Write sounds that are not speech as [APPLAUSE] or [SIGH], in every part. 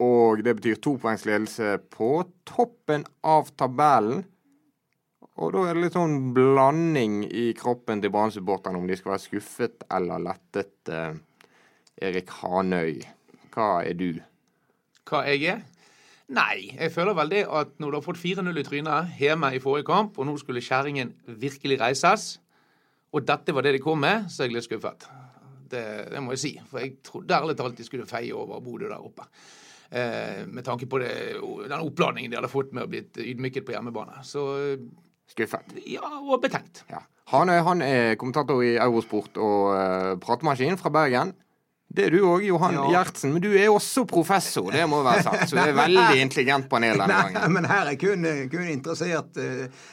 og det betyr topoengs ledelse på toppen av tabellen. Og da er det litt sånn blanding i kroppen til Brann-supporterne om de skal være skuffet eller lettet. Eh, Erik Hanøy, hva er du? Hva jeg er? Nei, jeg føler vel det at når du har fått 4-0 i trynet hjemme i forrige kamp, og nå skulle kjerringen virkelig reises, og dette var det de kom med, så er jeg litt skuffet. Det, det, må jeg si. For jeg trodde ærlig talt de skulle feie over Bodø der oppe. Eh, med tanke på det, den oppladningen de hadde fått med å blitt ydmyket på hjemmebane. Så Skuffet? Ja, og betenkt. Ja. Han, han er kommentator i Eurosport og uh, pratemaskin fra Bergen. Det er du òg, Johan ja. Gjertsen. Men du er også professor, det må være sagt. Så det er veldig [LAUGHS] intelligent panel denne gangen. Nei, men her er kun, kun interessert uh,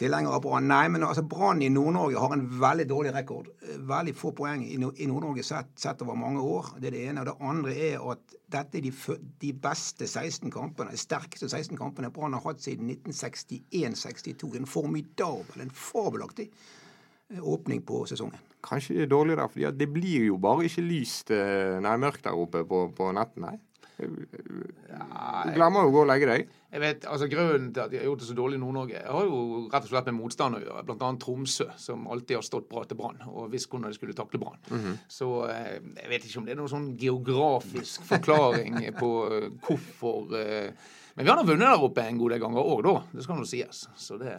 tilhenger av Brann. Nei, men altså Brann i Nord-Norge har en veldig dårlig rekord. Veldig få poeng i, Nord-Norge sett, sett, over mange år. Det er det ene. Og det andre er at dette er de, de beste 16 kampene, de sterkeste 16 kampene Brann har hatt siden 1961-62. En formidabel, en fabelaktig eh, åpning på sesongen. Kanskje det er dårlig der, for det blir jo bare ikke lyst, eh, nei, mørkt der oppe på, på netten. Nei. Du glemmer jo å gå og legge deg. Jeg vet, altså Grunnen til at de har gjort det så dårlig i Nord-Norge, har jo rett og slett med motstand å gjøre. Blant annet Tromsø, som alltid har stått bra til Brann og visst hvordan de skulle takle Brann. Mm -hmm. Så eh, jeg vet ikke om det er noen sånn geografisk forklaring på eh, hvorfor eh, men vi har nå vunnet der oppe en god del ganger òg, da. Det skal nå sies. Så det.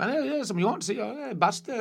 Men det er, som Johan sier, det er beste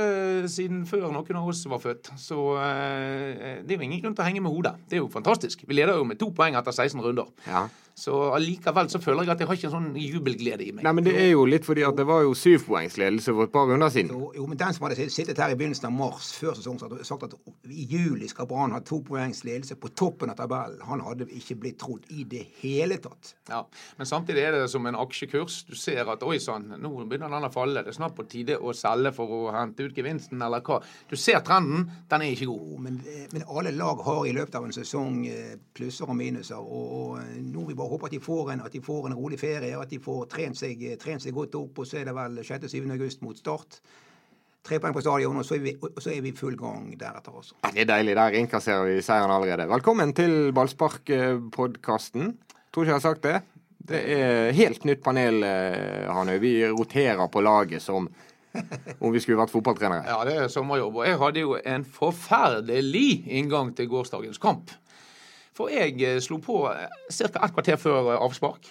siden før noen av oss var født. Så eh, det er jo ingen grunn til å henge med hodet. Det er jo fantastisk. Vi leder jo med to poeng etter 16 runder. Ja. Så allikevel så føler jeg at jeg har ikke en sånn jubelglede i meg. Nei, men det er jo litt fordi at det var jo syvpoengsledelse for et par runder siden. Jo, jo, men den som hadde sittet her i begynnelsen av mars før sesongen, hadde sagt at i juli skal Brann ha to poengs på toppen av tabellen. Han hadde ikke blitt trodd i det hele tatt. Ja, men samtidig er det som en aksjekurs. Du ser at oi sann, nå begynner den å falle. Det er snart på tide å selge for å hente ut gevinsten, eller hva. Du ser trenden. Den er ikke god. Men, men, alle lag har i løpet av en sesong eh, plusser og minuser. og, og nå er vi bare håper at de får en, at de får en rolig ferie, at de får trent seg, trent seg godt opp. Og så er det vel 6.-7. august mot Start. Tre poeng på stadion, og så er vi, så er vi i full gang deretter også. Ja, det er deilig. Der innkasserer vi seieren allerede. Velkommen til Ballspark-podkasten. Tror ikke jeg har sagt det. Det er helt nytt panel, Hanne. Hanøy. Vi roterer på laget som om vi skulle vært fotballtrenere. Ja, det er sommerjobb. Og jeg hadde jo en forferdelig inngang til gårsdagens kamp. For jeg eh, slo på eh, ca. et kvarter før eh, avspark.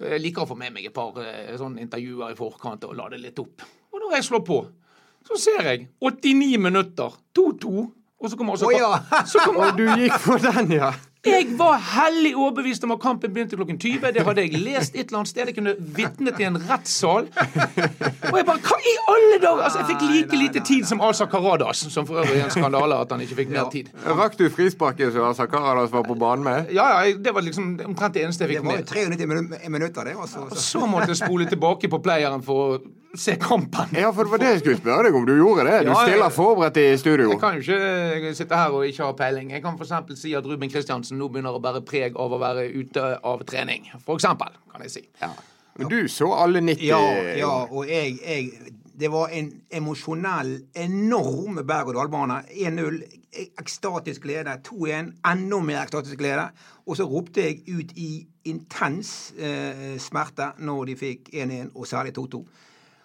Jeg liker å få med meg et par sånne intervjuer i forkant og lade litt opp. Og når jeg slår på, så ser jeg 89 minutter, 2-2. Og så kommer også oh, ja. så kommer, [LAUGHS] Og du gikk for den, ja? Jeg var hellig overbevist om at kampen begynte klokken 20. Det hadde jeg lest et eller annet sted. Jeg kunne vitnet i en rettssal. Og jeg bare Hva i alle dager?! Altså, jeg fikk like lite tid som Asa Karadas, som for øvrig er en skandale at han ikke fikk mer tid. Rakk du frisparket som Asa Karadas var på banen med? Ja, ja. Det var liksom omtrent det eneste jeg fikk med. Det var jo 93 minutter, det. Og Så måtte jeg spole tilbake på playeren for å se kampen. Ja, for det var det jeg skulle spørre deg om du gjorde det. Du ja, stiller forberedt i studio. Jeg kan jo ikke sitte her og ikke ha peiling. Jeg kan f.eks. si at Ruben Kristiansen nå begynner å bære preg av å være ute av trening. For eksempel, kan jeg si. Ja. Men du så alle 90 Ja, ja og jeg, jeg Det var en emosjonell, enorm berg-og-dal-bane. 1-0, ekstatisk glede. 2-1, enda mer ekstatisk glede. Og så ropte jeg ut i intens eh, smerte når de fikk 1-1, og særlig 2-2.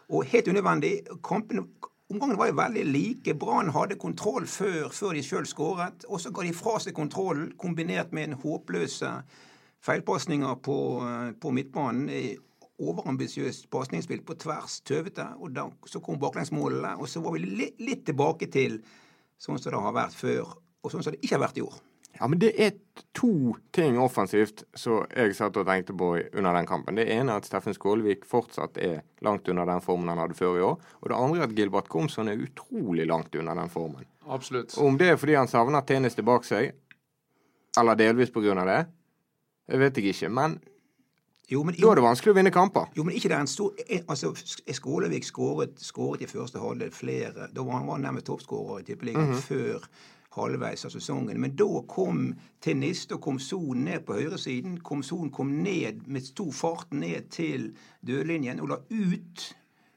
Og helt unødvendig. Kampen Omgangene var jo veldig like. Brann hadde kontroll før, før de sjøl skåret. Og så ga de fra seg kontrollen, kombinert med en håpløse feilpasninger på, eh, på midtbanen. Overambisiøst pasningsspill på tvers, tøvete. Og da, så kom baklengsmålene. Og så var vi litt, litt tilbake til sånn som det har vært før, og sånn som det ikke har vært i år. Ja, men det er to ting offensivt som jeg satt og tenkte på under den kampen. Det ene er at Steffen Skålevik fortsatt er langt under den formen han hadde før i år. Og det andre er at Gilbert Komsson er utrolig langt under den formen. Absolutt. Og om det er fordi han savner tjeneste bak seg, eller delvis på grunn av det, jeg vet jeg ikke. Men Jo, men, Da er det vanskelig å vinne kamper. Jo, men ikke det er en stor Altså, Skålevik skåret, skåret i første halvdel flere Da var han nærmest toppskårer i Tippeligaen Mhm. før halvveis av sesongen. Men da kom Tennis, og kom Son ned på høyresiden. Kom Son kom ned med stor fart ned til dødlinjen og la ut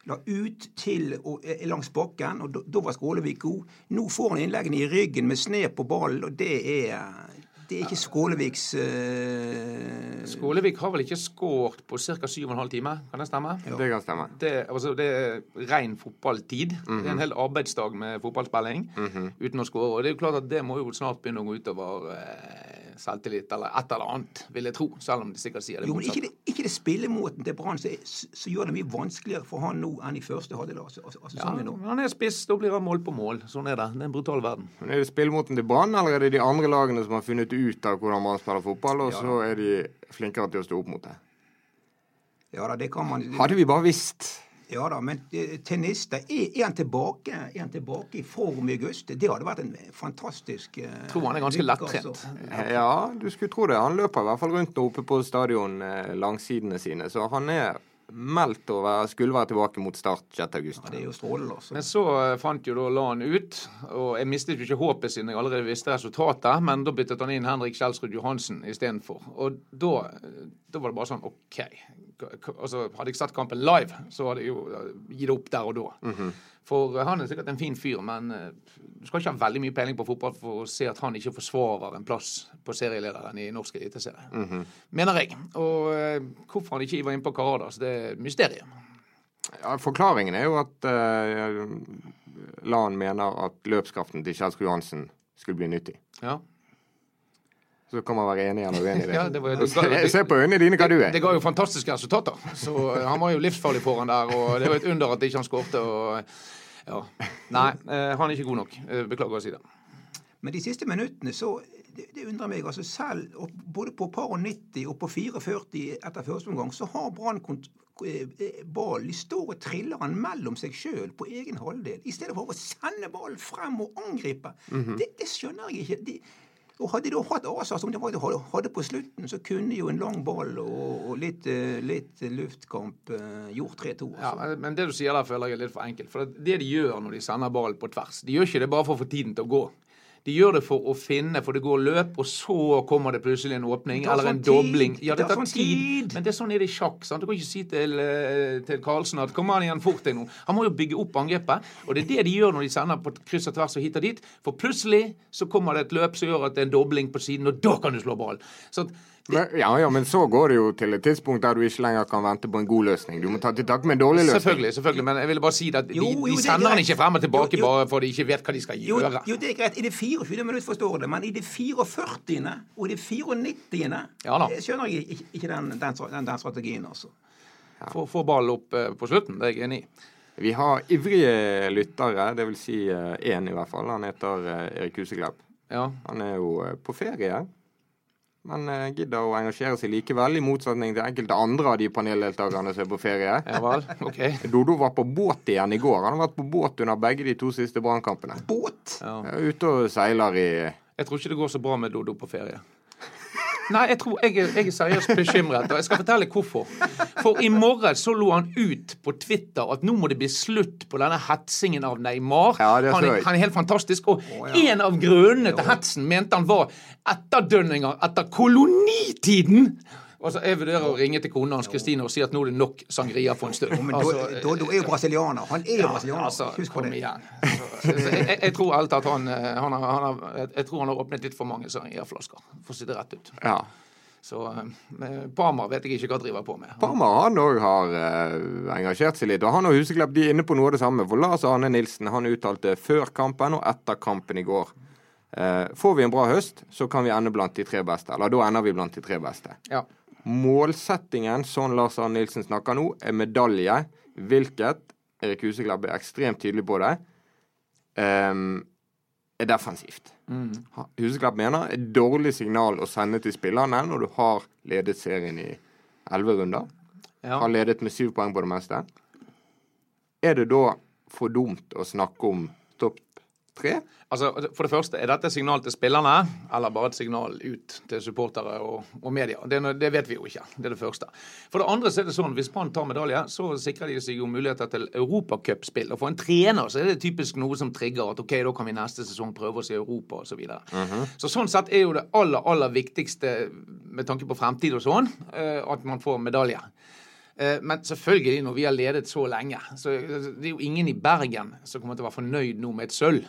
La ut til og, eh, langs bakken, og da, var Skålevik god. Nå får han innleggene i ryggen med sne på ballen, og det er det er ikke Skåleviks uh... Skålevik har vel ikke skåret på ca. 7,5 timer, kan det stemme? Det kan stemme. Det, altså, det er ren fotballtid. Det er en hel arbeidsdag med fotballspilling uten å skåre. Og det er jo klart at det må jo snart begynne å gå utover eh, selvtillit eller et eller annet, vil jeg tro. Selv om de sikkert sier det Jo, men ikke det, ikke det spillemåten til Brann som gjør det mye vanskeligere for han nå enn i første halvdel av altså, av Ja, men han er spiss, da blir han mål på mål. Sånn er det. Det er en brutal verden. Men Er det spillemåten til Brann, eller er det de andre lagene som har funnet ut av hvordan Brann spiller fotball, og så er de flinkere til å stå opp mot det? Ja da, det kan man Hadde vi bare visst. Ja da, men eh, er, er han tilbake Er han tilbake i form i august? Det hadde vært en fantastisk uh, Tror han er ganske lettrent. altså. Ja, du skulle tro det. Han løper i hvert fall rundt oppe på stadion eh, langsidene sine, så han er meldt å være, skulle være tilbake mot start 6. august. Ja, det er jo strålende, altså. Men så eh, fant jo da Lan ut, og jeg mistet jo ikke håpet siden jeg allerede visste resultatet, men da byttet han inn Henrik Kjelsrud Johansen istedenfor. Og da, eh, da var det bare sånn OK. Altså, hadde jeg sett kampen live, så hadde jeg jo eh, gitt opp der og da. For eh, han er sikkert en fin fyr, men eh, du skal ikke ha veldig mye peiling på fotball for å se at han ikke forsvarer en plass på serielederen i norsk eliteserie. Mener jeg. Og eh, hvorfor han ikke var inne på Karadas, det er et mysterium. Ja, forklaringen er jo at uh, Lan mener at løpskraften til Kjelsrud Johansen skulle bli nyttig. Ja. Så kan man være enig eller uenig i det. Ja, det var- [LAUGHS] Se- Se på øynene dine hva du er. Det ga jo fantastiske resultater. Så eh, han var jo livsfarlig foran der, og det var et under at ikke han skårte. Og, ja. Nei, eh, han er ikke god nok. Eh, Beklager å si det. Men de siste minuttene, så det, det undrer meg. altså Selv og både på par og 90 og på 44 etter første omgang, så har Brann kont- ballen. De står og triller den mellom seg sjøl på egen halvdel, i stedet for å sende ballen frem og angripe. det, det skjønner jeg ikke. De, og Hadde de hatt Asa som de hadde på slutten, så kunne jo en lang ball og, litt, eh, litt luftkamp eh, gjort 3-2. Ja, Altså. men- men det du sier der, føler jeg er litt for enkelt. For det de gjør når de sender ballen på tvers, de gjør ikke det bare for å få tiden til å gå. De gjør det for å finne, for det går løp, og så kommer det plutselig en åpning eller en sånn tid. dobling. Ja, det Det tar sånn tid. tid. Men det er sånn er det i sjakk. sant? Du kan ikke si til, eh, til Karlsen at 'kom an igjen fort deg nå'. Han må jo bygge opp angrepet. Og det er det de gjør når de sender på kryss og tvers og hit og dit. For plutselig så kommer det et løp som gjør at det er en dobling på siden, og da kan du slå ball. Så at Men, ja, ja, men så går det jo til et tidspunkt der du ikke lenger kan vente på en god løsning. Du må ta til takke med en dårlig løsning. Selvfølgelig, selvfølgelig, men jeg ville bare si det at de, Jo, jo, de det er sender han ikke frem og tilbake Jo, jo. bare fordi de ikke vet hva de skal gjøre. jo, det er greit. I det 24. minutt forstår det, men i det 44. og i det 94. Ja da. jeg skjønner jeg ikke, ikke den, den, den, den strategien, altså. Ja. få ballen opp eh, på slutten, det er jeg enig i. Vi har ivrige lyttere, det vil si én i hvert fall. Han heter eh, Erik Huseklepp. Ja. Han er jo eh, på ferie, men uh, gidder å engasjere seg likevel, i motsetning til enkelte andre av de paneldeltakerne som er på ferie. ja vel, OK. [LAUGHS] Dodo var på båt igjen i går. Han har vært på båt under begge de to siste brannkampene. Båt! Ja. Ute og seiler i Jeg tror ikke det går så bra med Dodo på ferie. Nei, jeg tror jeg, jeg er seriøst bekymret, og jeg skal fortelle hvorfor. For i morgen så lå han ut på Twitter at nå må det bli slutt på denne hetsingen av Neymar. Ja, det han, er, han er helt fantastisk. Og en av grunnene til hetsen mente han var etterdønninger etter kolonitiden. Og så Jeg vurderer å ringe til kona hans Kristine og si at nå er det nok sangria for en stund. Men Altså, Dodo er jo brasilianer. Han er jo brasilianer. Altså, Husk på det. igjen. Så, så jeg, jeg, jeg tror alt at han, eh, han, har, han har, jeg- tror han har åpnet litt for mange sangria-flasker, for å si det rett ut. Ja. Så eh, Parma vet jeg ikke hva han driver på med. Parma han òg har eh, engasjert seg litt. Og han og Huseklepp de er inne på noe av det samme. For Lars Arne Nilsen han uttalte før kampen og etter kampen i går. Eh, får vi en bra høst, så kan vi ende blant de tre beste. Eller da ender vi blant de tre beste. Ja. Målsettingen, sånn Lars Arne Nilsen snakker nå, er medalje. Hvilket Erik Huseklepp er ekstremt tydelig på det. um, er defensivt. Mm. Huseklepp mener et dårlig signal å sende til spillerne når du har ledet serien i elleve runder. Ja. Har ledet med syv poeng på det meste. Er det da for dumt å snakke om topp tre? Altså, For det første, er dette et signal til spillerne, eller bare et signal ut til supportere og, og media? Det, det, vet vi jo ikke. Det er det første. For det andre så er det sånn, hvis Brann tar medalje, så sikrer de seg jo muligheter til europacupspill. Og for en trener så er det typisk noe som trigger at ok, da kan vi neste sesong prøve oss i Europa osv. Så, videre. mm -hmm. så sånn sett er jo det aller, aller viktigste med tanke på fremtid og sånn, at man får medalje. Men selvfølgelig, når vi har ledet så lenge, så det er jo ingen i Bergen som kommer til å være fornøyd nå med et sølv.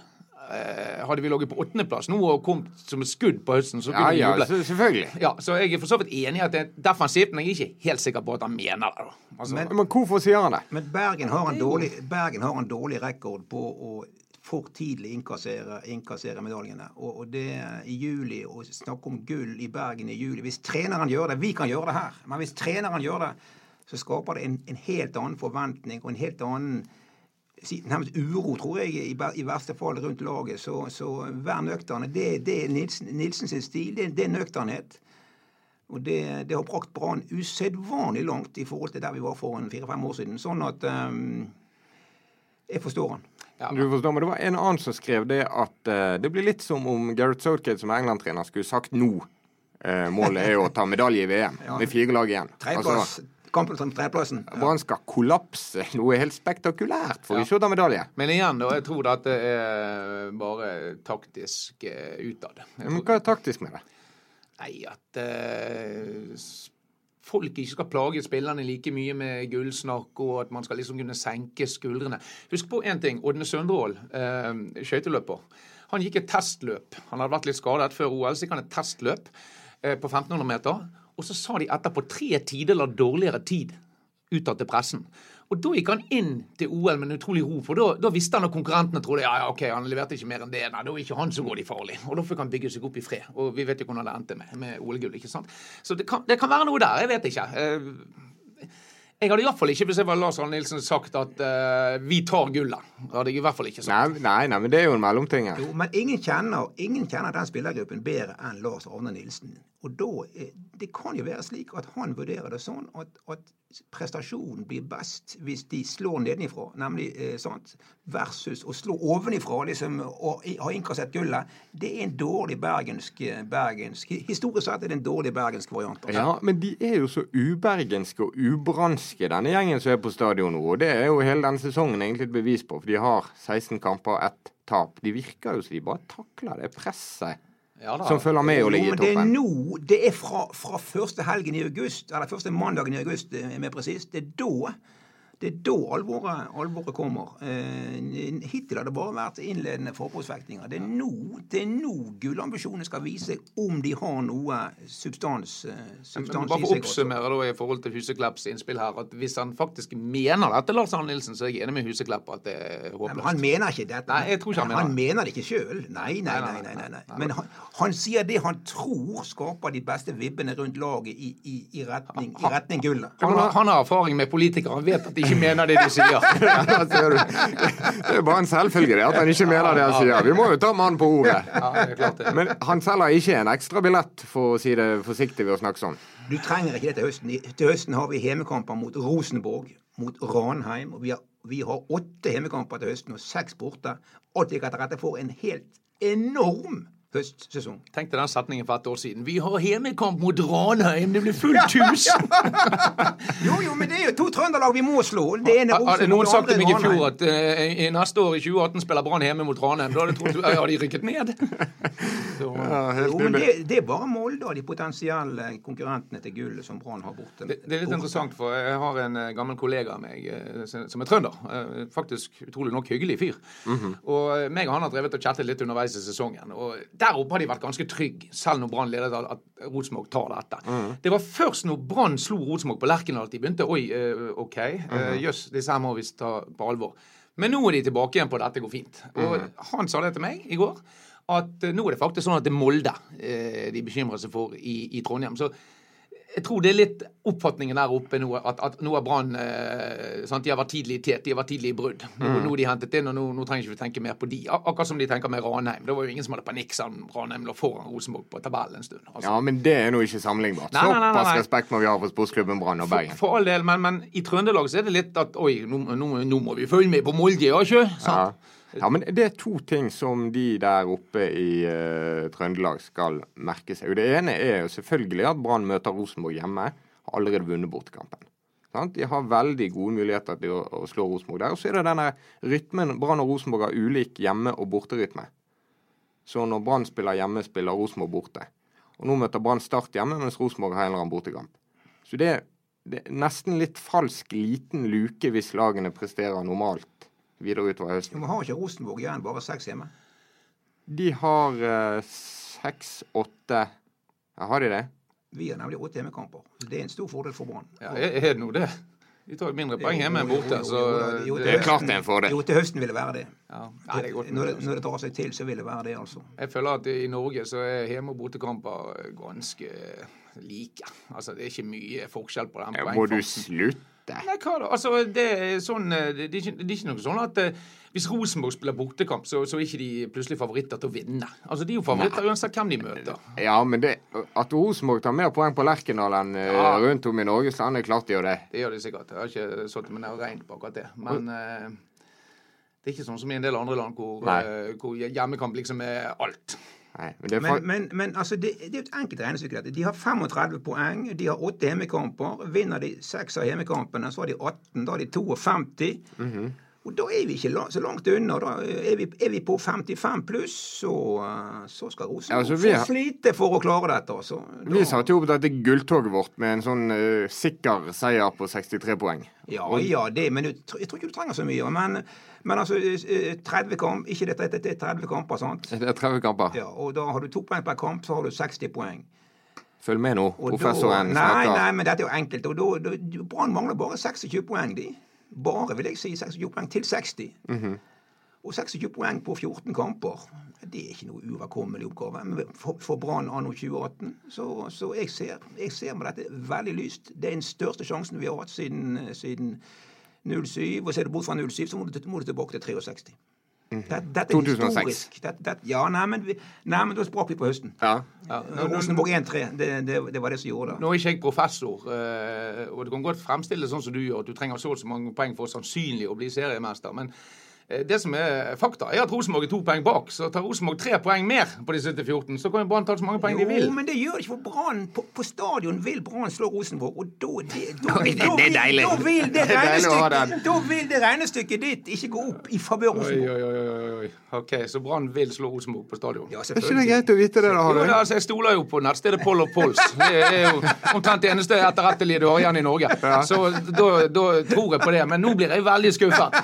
Eh, hadde vi ligget på åttendeplass nå og kommet som et skudd på høsten, så kunne ja, vi juble. Ja, selvfølgelig. Ja, så jeg er for så vidt enig i at det er defensivt, men jeg er ikke helt sikker på at han mener det. Altså, men, men, hvorfor sier han det? Men Bergen har en dårlig, Bergen har en dårlig rekord på å for tidlig innkassere, innkassere medaljene. Og, og, det i juli, å snakke om gull i Bergen i juli Hvis treneren gjør det Vi kan gjøre det her, men hvis treneren gjør det, så skaper det en, en helt annen forventning og en helt annen nærmest uro, tror jeg, i, i verste fall rundt laget. Så, så vær nøkterne. Det, det er Nilsen, Nilsens stil. Det, det er nøkternhet. Og det, det har brakt Brann usedvanlig langt i forhold til der vi var for fire-fem år siden. Sånn at um, Jeg forstår han. Ja. Du forstår, men Det var en annen som skrev det at uh, det blir litt som om Gareth Southgate som England-trener skulle sagt nå. Uh, målet er å ta medalje i VM ja. med fire lag igjen. Treplass, Altså, kampen om tredjeplassen. Ja. Brann skal kollapse [LAUGHS] noe helt spektakulært for ja. ikke å ta medalje. Men igjen, da. Jeg tror dette det er bare taktisk uh, utad. Men hva er taktisk med det? Nei, at uh, folk ikke skal plage spillerne like mye med gullsnakk, og at man skal liksom kunne senke skuldrene. Husk på én ting. Ådne Søndrål, eh, skøyteløper. Han gikk et testløp. Han hadde vært litt skadet før OL, så gikk han et testløp eh, på 1500 meter. Og så sa de etterpå tre tideler dårligere tid utad til pressen. Og da gikk han inn til OL med en utrolig ro, for da, da visste han at konkurrentene trodde ja, ja, ok, han leverte ikke mer enn det. Nei, da er ikke han så går de farlig. Og da fikk han bygge seg opp i fred. Og vi vet jo hvordan det endte med, med OL-gull, ikke sant. Så det kan, det kan, være noe der. Jeg vet ikke. Uh, jeg hadde iallfall ikke, hvis jeg var Lars Arne Nilsen, sagt at uh, vi tar gullet. Det hadde jeg i hvert fall ikke sagt. Nei, nei, nei men det er jo en mellomting her. Jo, men ingen kjenner, ingen kjenner den spillergruppen bedre enn Lars Arne Nilsen. Og da, Det kan jo være slik at han vurderer det sånn at, at prestasjonen blir best hvis de slår nedenifra, nemlig eh, sant, versus å slå ovenifra liksom, og ha innkassert gullet. Det er en dårlig bergensk, bergensk Historisk sett er det en dårlig bergensk variant. Altså. Ja, men de er jo så ubergenske og ubranske, denne gjengen som er på stadion nå. Og det er jo hele denne sesongen egentlig et bevis på, for de har 16 kamper, og ett tap. De virker jo som de bare takler det presset ja, som følger med og ligger i toppen. Det er nå, det er fra, fra første helgen i august, eller første mandagen i august, eh, mer presist. Det er da det er da alvoret, alvoret kommer. Eh, hittil har det bare vært innledende forbruksvektinger. Det er nå, det er nå gullambisjonene skal vise om de har noe substans, eh, substans Bare for å oppsummere da i forhold til Huseklepps innspill her, at hvis han faktisk mener dette, Lars Arne Nilsen, så er jeg enig med Huseklepp at det er håpløst. han mener ikke dette. Nei, jeg tror ikke Han mener Han mener det ikke sjøl. Nei nei nei, nei, nei, nei. Men han, han, sier det han tror skaper de beste vibbene rundt laget i, i, i retning, i retning gullet. Han, han, har erfaring med politikere. Han vet at de ikke mener det de sier. [LAUGHS] det er bare en selvfølge at han ikke mener det han sier. Vi må jo ta mannen på ordet. Men han selger ikke en ekstra billett, for å si det forsiktig ved å snakke sånn. Du trenger ikke det til høsten. Til høsten har vi hjemmekamper mot Rosenborg, mot Ranheim. og vi har, vi har åtte hjemmekamper til høsten og seks borte. Alt ligger til rette for en helt enorm høstsesong. Tenk deg den setningen for et år siden. Vi har hjemmekamp mot Ranheim, det blir fullt [LAUGHS] hus! jo, jo, men det er jo to trønderlag vi må slå. Det ene Hadde noen sagt til meg i fjor at uh, i neste år, i 2018, spiller Brann hjemme mot Ranheim, da hadde jeg ja, de rykket ned. [LAUGHS] Så, ja, jo, men det, det, er bare Molde og de potensielle konkurrentene til gullet som Brann har borte. Det, det, er litt interessant, for jeg har en uh, gammel kollega av meg som er trønder. faktisk utrolig nok hyggelig fyr. Mm -hmm. Og meg og han har drevet og chattet litt underveis i sesongen. og der oppe har de vært ganske trygge, selv når Brann ledet at Rosenborg tar dette. Mm. Det var først når Brann slo Rosenborg på Lerkendal at de begynte Oi, OK, jøss, mm. jøss, uh, yes, disse her må vi ta på alvor. Men nå er de tilbake igjen på at dette går fint. Og mm. han sa det til meg i går, at nå er det faktisk sånn at det er Molde de bekymrer seg for i, i Trondheim. Så jeg tror det er litt oppfatningen der oppe nå at, at nå er Brann eh, De har vært tidlig i tet, de har vært tidlig i brudd. Nå, mm. nå de hentet inn, og nå, nå trenger ikke vi tenke mer på de. Akkurat som de tenker med Ranheim. Det var jo ingen som hadde panikk siden Ranheim lå foran Rosenborg på tabellen en stund. Altså. Ja, men det er nå ikke sammenlignbart. Såpass respekt må vi ha for sportsklubben Brann og Bergen. For, for, all del, men, men, i Trøndelag så er det litt at oi, nå, nå, nå må vi følge med på Molde, ja ikke? Ja. Ja, men det er to ting som de der oppe i uh, Trøndelag skal merke seg. Det ene er jo selvfølgelig at Brann møter Rosenborg hjemme. Har allerede vunnet bortekampen. De har veldig gode muligheter til å, å slå Rosenborg der. Og så er det denne rytmen Brann og Rosenborg har ulik hjemme- og borterytme. Så når Brann spiller hjemme, spiller Rosenborg borte. Og nå møter Brann Start hjemme, mens Rosenborg har en eller annen bortekamp. Så det, det er nesten litt falsk liten luke hvis lagene presterer normalt videre utover høsten. Men har ikke Rosenborg igjen bare seks hjemme? De har eh, seks, åtte ja, Har de det? Vi har nemlig åtte hjemmekamper. Det er en stor fordel for Brann. Ja, er er det nå det? De tar jo mindre poeng hjemme enn borte, så Jo, Det er klart det er en fordel. Jo, til høsten vil det være det. ja. Nei, det godt Når det, når det drar seg til, så vil det være det, altså. Jeg føler at i Norge så er hjemme- og bortekamper ganske like. Altså, det er ikke mye forskjell på den Ja, Må du poengfangsten. Slutte? Nei, hva da? Altså, det er sånn eh, Det er ikke, det er ikke noe sånn at eh, hvis Rosenborg spiller bortekamp, så, så er ikke de plutselig favoritter til å vinne. Altså, De er jo favoritter uansett hvem de møter. Ja, men det, at Rosenborg tar mer poeng på Lerkendal enn eh, Ja. rundt om i Norges land, er klart de gjør det. Det gjør de sikkert. Jeg har ikke satt meg ned og regnet på akkurat det. Men uh, det er ikke sånn som i en del andre land hvor, Nei. eh, hvor hjemmekamp liksom er alt. Nei, men det er Men, men, men altså, det, det er et enkelt regnestykke. De har 35 poeng, de har åtte hjemmekamper. Vinner de seks av hjemmekampene, så har de 18. Da har de 52. Mhm. Og da er vi ikke langt, så langt unna. Da er vi, er vi på 55 pluss, så, eh, så skal Rosenborg altså, få slite for å klare dette. Altså. Da, Vi satte jo opp dette gulltoget vårt med en sånn uh, sikker seier på 63 poeng. Ja, ja, det, men jeg tror ikke du trenger så mye. Men, men altså, eh, 30 kamp, ikke dette, dette er 30 kamper, sant? Det er 30 kamper. Ja, og da har du to poeng per kamp, så har du 60 poeng. Følg med nå. Og Professoren da, nei, snakker. nei, men dette er jo enkelt. Og Brann mangler bare 26 poeng, de. Bare, vil jeg si, 26 poeng til 60. Mhm. Og 26 poeng på 14 kamper, det er ikke noe uoverkommelig oppgave. Men for, for Brann anno 2018, så, så jeg, ser, jeg ser med dette veldig lyst. Det er den største sjansen vi har hatt siden, siden 07. Og ser du bort fra 07, så må du, må du tilbake til 63. Dette, dette er 2006. historisk. Dette, dette, ja, nei, men, vi- nei, men da sprak vi på høsten. Ja. Ja, Rosenborg 1-3, det, det, det var det som gjorde det. nå er ikke jeg professor, eh, og du kan godt fremstille det sånn som du gjør, at du trenger så og så mange poeng for sannsynlig å bli seriemester. men det som er fakta, er at Rosenborg er to poeng bak. Så tar Rosenborg tre poeng mer på de til 14, så kan Brann ta så mange poeng de vil. Jo, men det gjør det ikke for Brann. På, på stadion vil Brann slå Rosenborg, og da, det, da, Det- da, det er vil- deilig. Da vil det, [LAUGHS] regnestykket, da vil det regnestykket ditt ikke gå opp i favør Rosenborg. oi, oi, oi, oi. OK, så Brann vil slå Rosenborg på stadion. Ja, Er ikke det greit å vite det, da? Jo, altså, jeg stoler jo på nettstedet Poll of Polls. Det er jo omtrent det eneste etterrettelige du har igjen i Norge. Så da, da tror jeg på det. Men nå blir jeg veldig skuffet.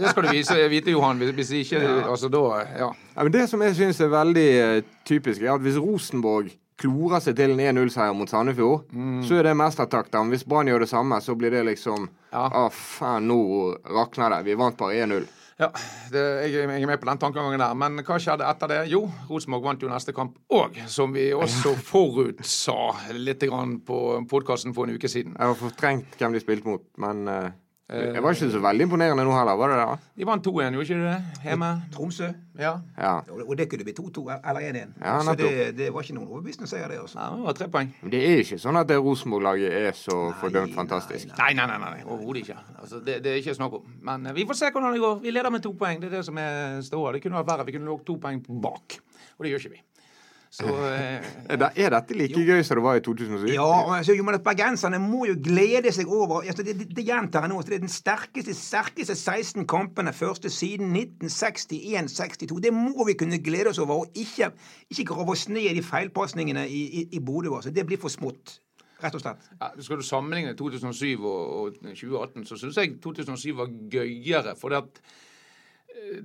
Det skal du vise, vite, Johan. Hvis, ikke Altså, da Ja. Ja, men det som jeg syns er veldig eh, typisk, er at hvis Rosenborg klorer seg til en 1-0-seier mot Sandefjord, så er det mestertakter. Men hvis Brann gjør det samme, så blir det liksom Ja. ah, faen, nå rakner det. Vi vant bare 1-0. Ja, det, jeg, jeg er med på den tankegangen der. Men hva skjedde etter det? Jo, Rosenborg vant jo neste kamp òg, som vi også [LAUGHS] forutsa litt grann på podkasten for en uke siden. Jeg har fortrengt hvem de spilte mot, men eh, det var ikke så veldig imponerende nå heller, var det det? De vant 2-1, gjorde ikke de det? Hjemme? Tromsø. Ja. Ja. Og det kunne bli 2-2 eller 1-1. Ja, så det, det var ikke noen overbevisende seier, det. Også. ja det var tre poeng. Men det er ikke sånn at det Rosenborg-laget er så fordømt fantastisk. Nei, nei, nei, nei, overhodet ikke. Altså, det, det er ikke snakk om. Men eh, vi får se hvordan det går. Vi leder med to poeng. Det er det som er ståa. Det kunne vært verre. Vi kunne ligget to poeng bak. Og det gjør ikke vi. Så [LAUGHS] eh, Er, er dette like gøy som det var i 2007? Ja, altså, jo, men Bergenserne må jo glede seg over altså, Det, det, det gjentar jeg nå. Det er den sterkeste, sterkeste 16 kampene første siden 1961-62. Det må vi kunne glede oss over, og ikke, ikke grave oss ned i feilpasningene i, i, i Bodø. Altså. Det blir for smått, rett og slett. ja, Skal du sammenligne 2007 og, og 2018, så syns jeg 2007 var gøyere. For det at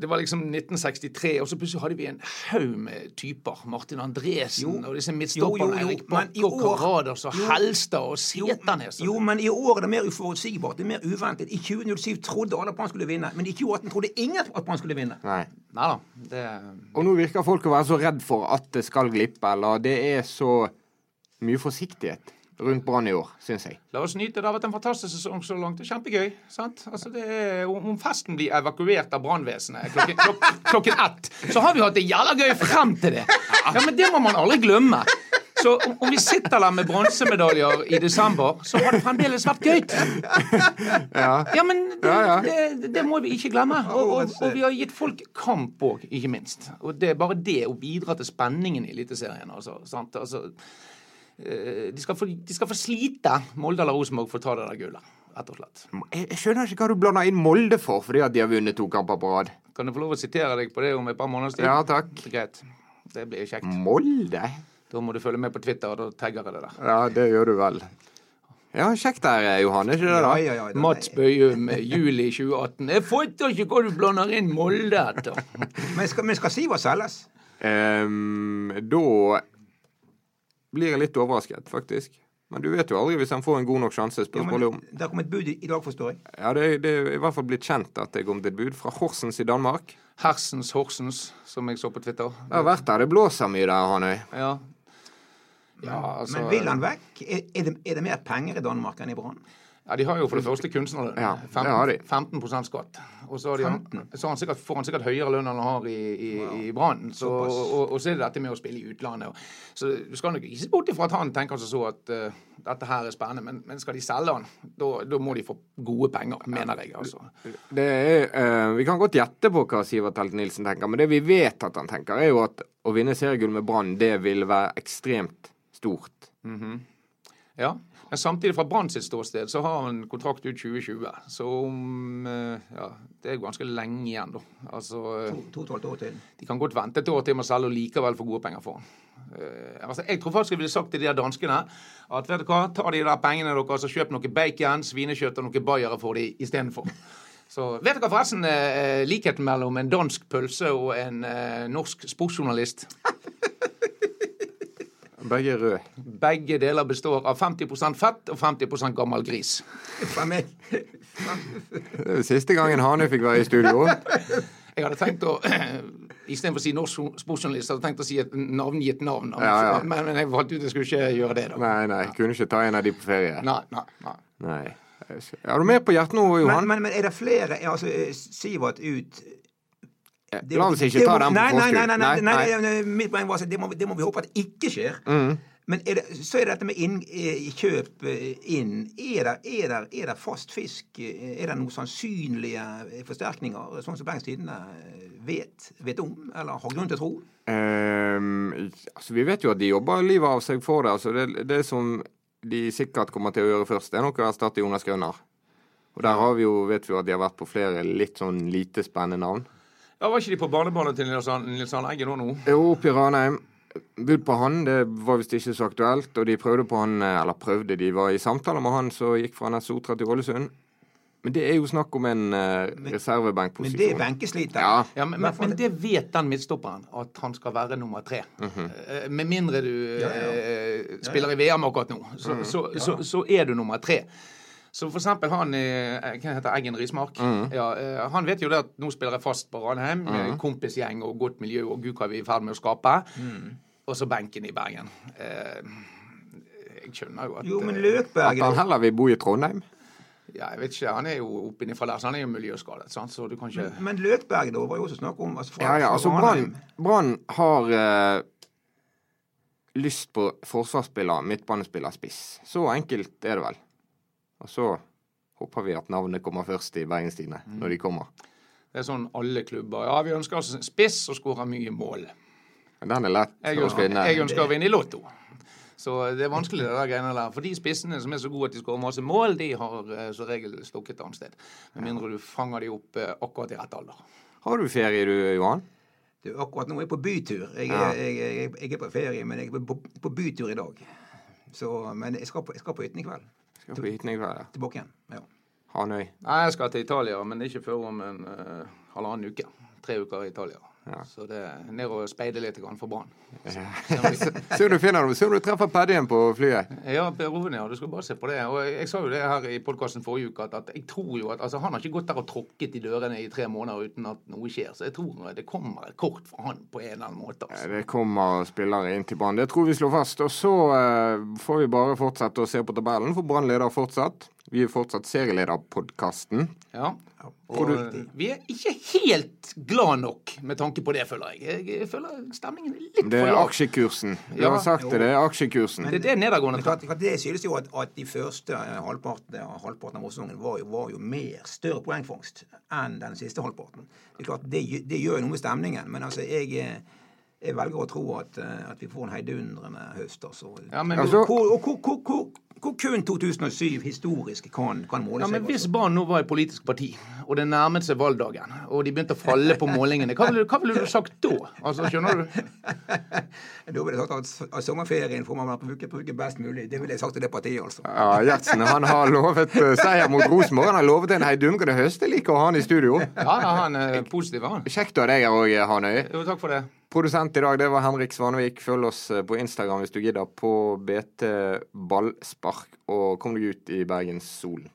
det var liksom 1963, og så plutselig hadde vi en haug med typer. Martin Andresen Jo. og disse midtstopperne. i Bakke og Karadas og jo, Helstad og Seternes. Jo, men i år er det mer uforutsigbart. Det er mer uventet. I 2007 trodde alle at Brann skulle vinne, men i 2018 trodde ingen at Brann skulle vinne. Nei. Neida. Det Og nå virker folk å være så redd for at det skal glippe, eller det er så mye forsiktighet rundt Brann i år, syns jeg. La oss nyte. Det har vært en fantastisk sesong så langt. Det er Kjempegøy. sant? Altså det er, om festen blir evakuert av brannvesenet klokken, klok, klokken ett, så har vi hatt det jævla gøy frem til det. Ja, Men det må man aldri glemme. Så om, om vi sitter der med bronsemedaljer i desember, så har det fremdeles vært gøy. Ja. Ja, men det, Ja, ja. Det, det må vi ikke glemme. Og, og, og vi har gitt folk kamp òg, ikke minst. Og det er bare det å bidra til spenningen i Eliteserien. Altså, sant? Altså, de, skal få, de skal få slite, Molde eller Rosenborg, for å ta det der gullet. Rett og slett. Jeg, skjønner ikke hva du blander inn Molde for, fordi at de har vunnet to kamper på rad. Kan jeg få lov å sitere deg på det om et par måneders tid? Ja, takk. Greit. Det blir kjekt. Molde? Da må du følge med på Twitter, og da tagger jeg det der. Ja, det gjør du vel. Ja, kjekt der, Johan. Er ikke det, Ja, da? ja, ja. da- Mats Bøyum, juli 2018. Jeg fatter ikke hva du blander inn Molde etter. Men skal, men skal Siver selges? Um, da blir jeg litt overrasket, faktisk. Men du vet jo aldri hvis han får en god nok sjanse. Ja, Spørsmålet om det har kommet bud i i dag, forstår jeg. Ja, det, det er i hvert fall blitt kjent at det er kommet et bud fra Horsens i Danmark. Hersens Horsens, som jeg så på Twitter. Det har vært der. Det blåser mye der, Hanøy. Ja. Ja, altså Men vil han vekk? Er, er, det, er det mer penger i Danmark enn i Brann? Ja, De har jo for det første kunstnerlønn. Ja, det har de. 15, 15 skatt. Og så, har de, så han sikkert, får han sikkert høyere lønn enn han har i, i, i Brann. Så, og, og så er det dette med å spille i utlandet. Så du skal nok ikke se bort ifra at han tenker seg så at uh, dette her er spennende. Men, men skal de selge han, da må de få gode penger, mener jeg. altså. Det er, uh, vi kan godt gjette på hva Sivert Helt Nilsen tenker, men det vi vet at han tenker, er jo at å vinne seriegull med Brann, det vil være ekstremt stort. Ja, Men samtidig, fra Brann sitt ståsted, så har han kontrakt ut 2020. Så om eh, Ja, det er ganske lenge igjen, da. Altså eh, To, og et halvt år til. De kan godt vente et år til med å selge og likevel få gode penger for han. Uh, altså, jeg tror faktisk jeg ville sagt til de der danskene at vet du hva, ta de der pengene deres og kjøp noe bacon, svinekjøtt og noe bayere for de istedenfor. Så vet dere forresten uh, likheten mellom en dansk pølse og en uh, norsk sportsjournalist? Begge er røde. Begge deler består av 50% fett og 50% gammel gris. Fra meg. Det er siste gangen Hanøy fikk være i studio. Jeg hadde tenkt å [CLEARS THROAT] Istedenfor å si norsk sportsjournalist, hadde jeg tenkt å si et navngitt navn. Ja, ja. Men, men jeg valgte ut at jeg skulle ikke gjøre det. da. Nei, nei, kunne ikke ta en av de på ferie. Nei, nei, nei. Nei. Har du mer på hjertet nå, Johan? men, men er det flere er altså, eh, Sivert ut La oss ikke ta den på forskudd. nei, nei, nei, Mitt poeng var at det må, vi håpe at ikke skjer. Mm. Men er det, så er det dette med inn, eh, kjøp eh, inn. Er det, er, det, er det fast fisk? Eh, Er det noen sannsynlige forsterkninger, sånn som Bergens Tidende vet, vet om, eller har grunn til å tro? Um, altså, vi vet jo at de jobber livet av seg for det. Altså, det, det som de sikkert kommer til å gjøre først, det er nok å erstatte Jonas Grønner. Og der har vi jo, vet vi at de har vært på flere litt sånn lite spennende navn. Ja, Var ikke de på barnebarnet til Nils Arne- Eggen nå? nå? Jo, oppe i Ranheim. Bud på han, det var visst ikke så aktuelt. Og de prøvde på han, eh, eller prøvde, de var i samtaler med han som gikk fra NSO3 til Ålesund. Men det er jo snakk om en uh, Men det er reservebenkposisjon. benkesliter. Ja. Ja, men, men, men det vet den midtstopperen, at han skal være nummer tre. Eh, Med mindre du Ja, ja. spiller i VM akkurat nå, så, så, så, så er du nummer tre. Så for eksempel han i, Hva heter Eggen Rismark? Ja, eh, han vet jo det at nå spiller jeg fast på Ranheim, med kompisgjeng og godt miljø, og gud hva vi er i ferd med å skape. Og så benken i Bergen. Eh, jeg skjønner jo at Jo, men Løkbergen At han heller vil bo i Trondheim. ja, jeg vet ikke, Han er jo oppinifra der, så han er jo miljøskadet. Sant? Så du kan ikke Men Løkberget da var jo også snakk om altså fra, Ja, ja, altså Brann Brann har eh, lyst på forsvarsspiller, midtbanespiller, spiss. Så enkelt er det vel. Og så håper vi at navnet kommer først i Bergens Tidende, når de kommer. Det er sånn alle klubber. Ja, vi ønsker oss en spiss og skårer mye mål. Men den er lett Jeg å ønsker, finne. jeg ønsker å vinne i Lotto. Så det er vanskelig, det der greiene der. For de spissene som er så gode at de skårer masse mål, de har eh, som regel stukket et annet sted. Med mindre du fanger de opp eh, akkurat i rett alder. Har du ferie du, Johan? Du, akkurat nå er jeg på bytur. Jeg, Ja. jeg, jeg, jeg er på ferie, men jeg er på, på bytur i dag. Så, men jeg skal på, jeg skal på hytten i kveld. Skal på hytten i Tilbake igjen. Ja. Hanøy. Nei, jeg skal til Italia, men ikke før om en uh, halvannen uke. Tre uker i Italia. Ja. Så det er ned og speide litt for Brann. [LAUGHS] Se om du finner dem. Se om du treffer paddien på flyet. Ja, Per ja, du skal bare se på det. Og jeg sa jo det her i podkasten forrige uke, at, at jeg tror jo at altså, han har ikke gått der og tråkket i dørene i tre måneder uten at noe skjer. Så jeg tror det kommer et kort fra han på en eller annen måte. Altså. Det kommer spillere inn til Brann. Det tror vi slår fast. Og så eh, får vi bare fortsette å se på tabellen, for Brann leder fortsatt. Vi er fortsatt serielederpodkasten. Ja. Og Produ- eh, vi er ikke helt glad nok med tanke på det, føler jeg. Jeg, føler stemningen er litt for Det er lav. aksjekursen. Du Ja, har sagt det, det er aksjekursen. Det er det nedadgående klart, det skyldes jo at, at de første eh, halvparten, halvparten av årssesongen var, jo- var jo mer større poengfangst enn den siste halvparten. Det er klart, det, det gjør jo noe med stemningen, men altså, jeg, eh, jeg velger å tro at, eh, at vi får en heidundrende høst. Altså. Ja, men, Altså- hvor, og hvor, hvor, hvor, hvor kun 2007 historisk kan, kan måle ja, seg. men hvis altså. Brann nå var et politisk parti, og det nærmet seg valgdagen, og de begynte å falle på målingene, hva ville, hva ville du sagt da? Altså, skjønner du? [LAUGHS] Da ville jeg sagt at, at sommerferien får man bruke, bruke best mulig. Det ville jeg sagt til det partiet, altså. Ja, Gjertsen han har lovet eh, seier mot Rosenborg. Han har lovet en heidundrende høst. Jeg liker å ha han i studio. Ja, ja han er positiv, han. Kjekt å ha deg her òg, Hanøy. Jo, takk for det. Produsent i dag det var Henrik Svanevik. Følg oss eh, på Instagram hvis du gidder, på BT Ballspark. Og kom deg ut i Bergens Solen.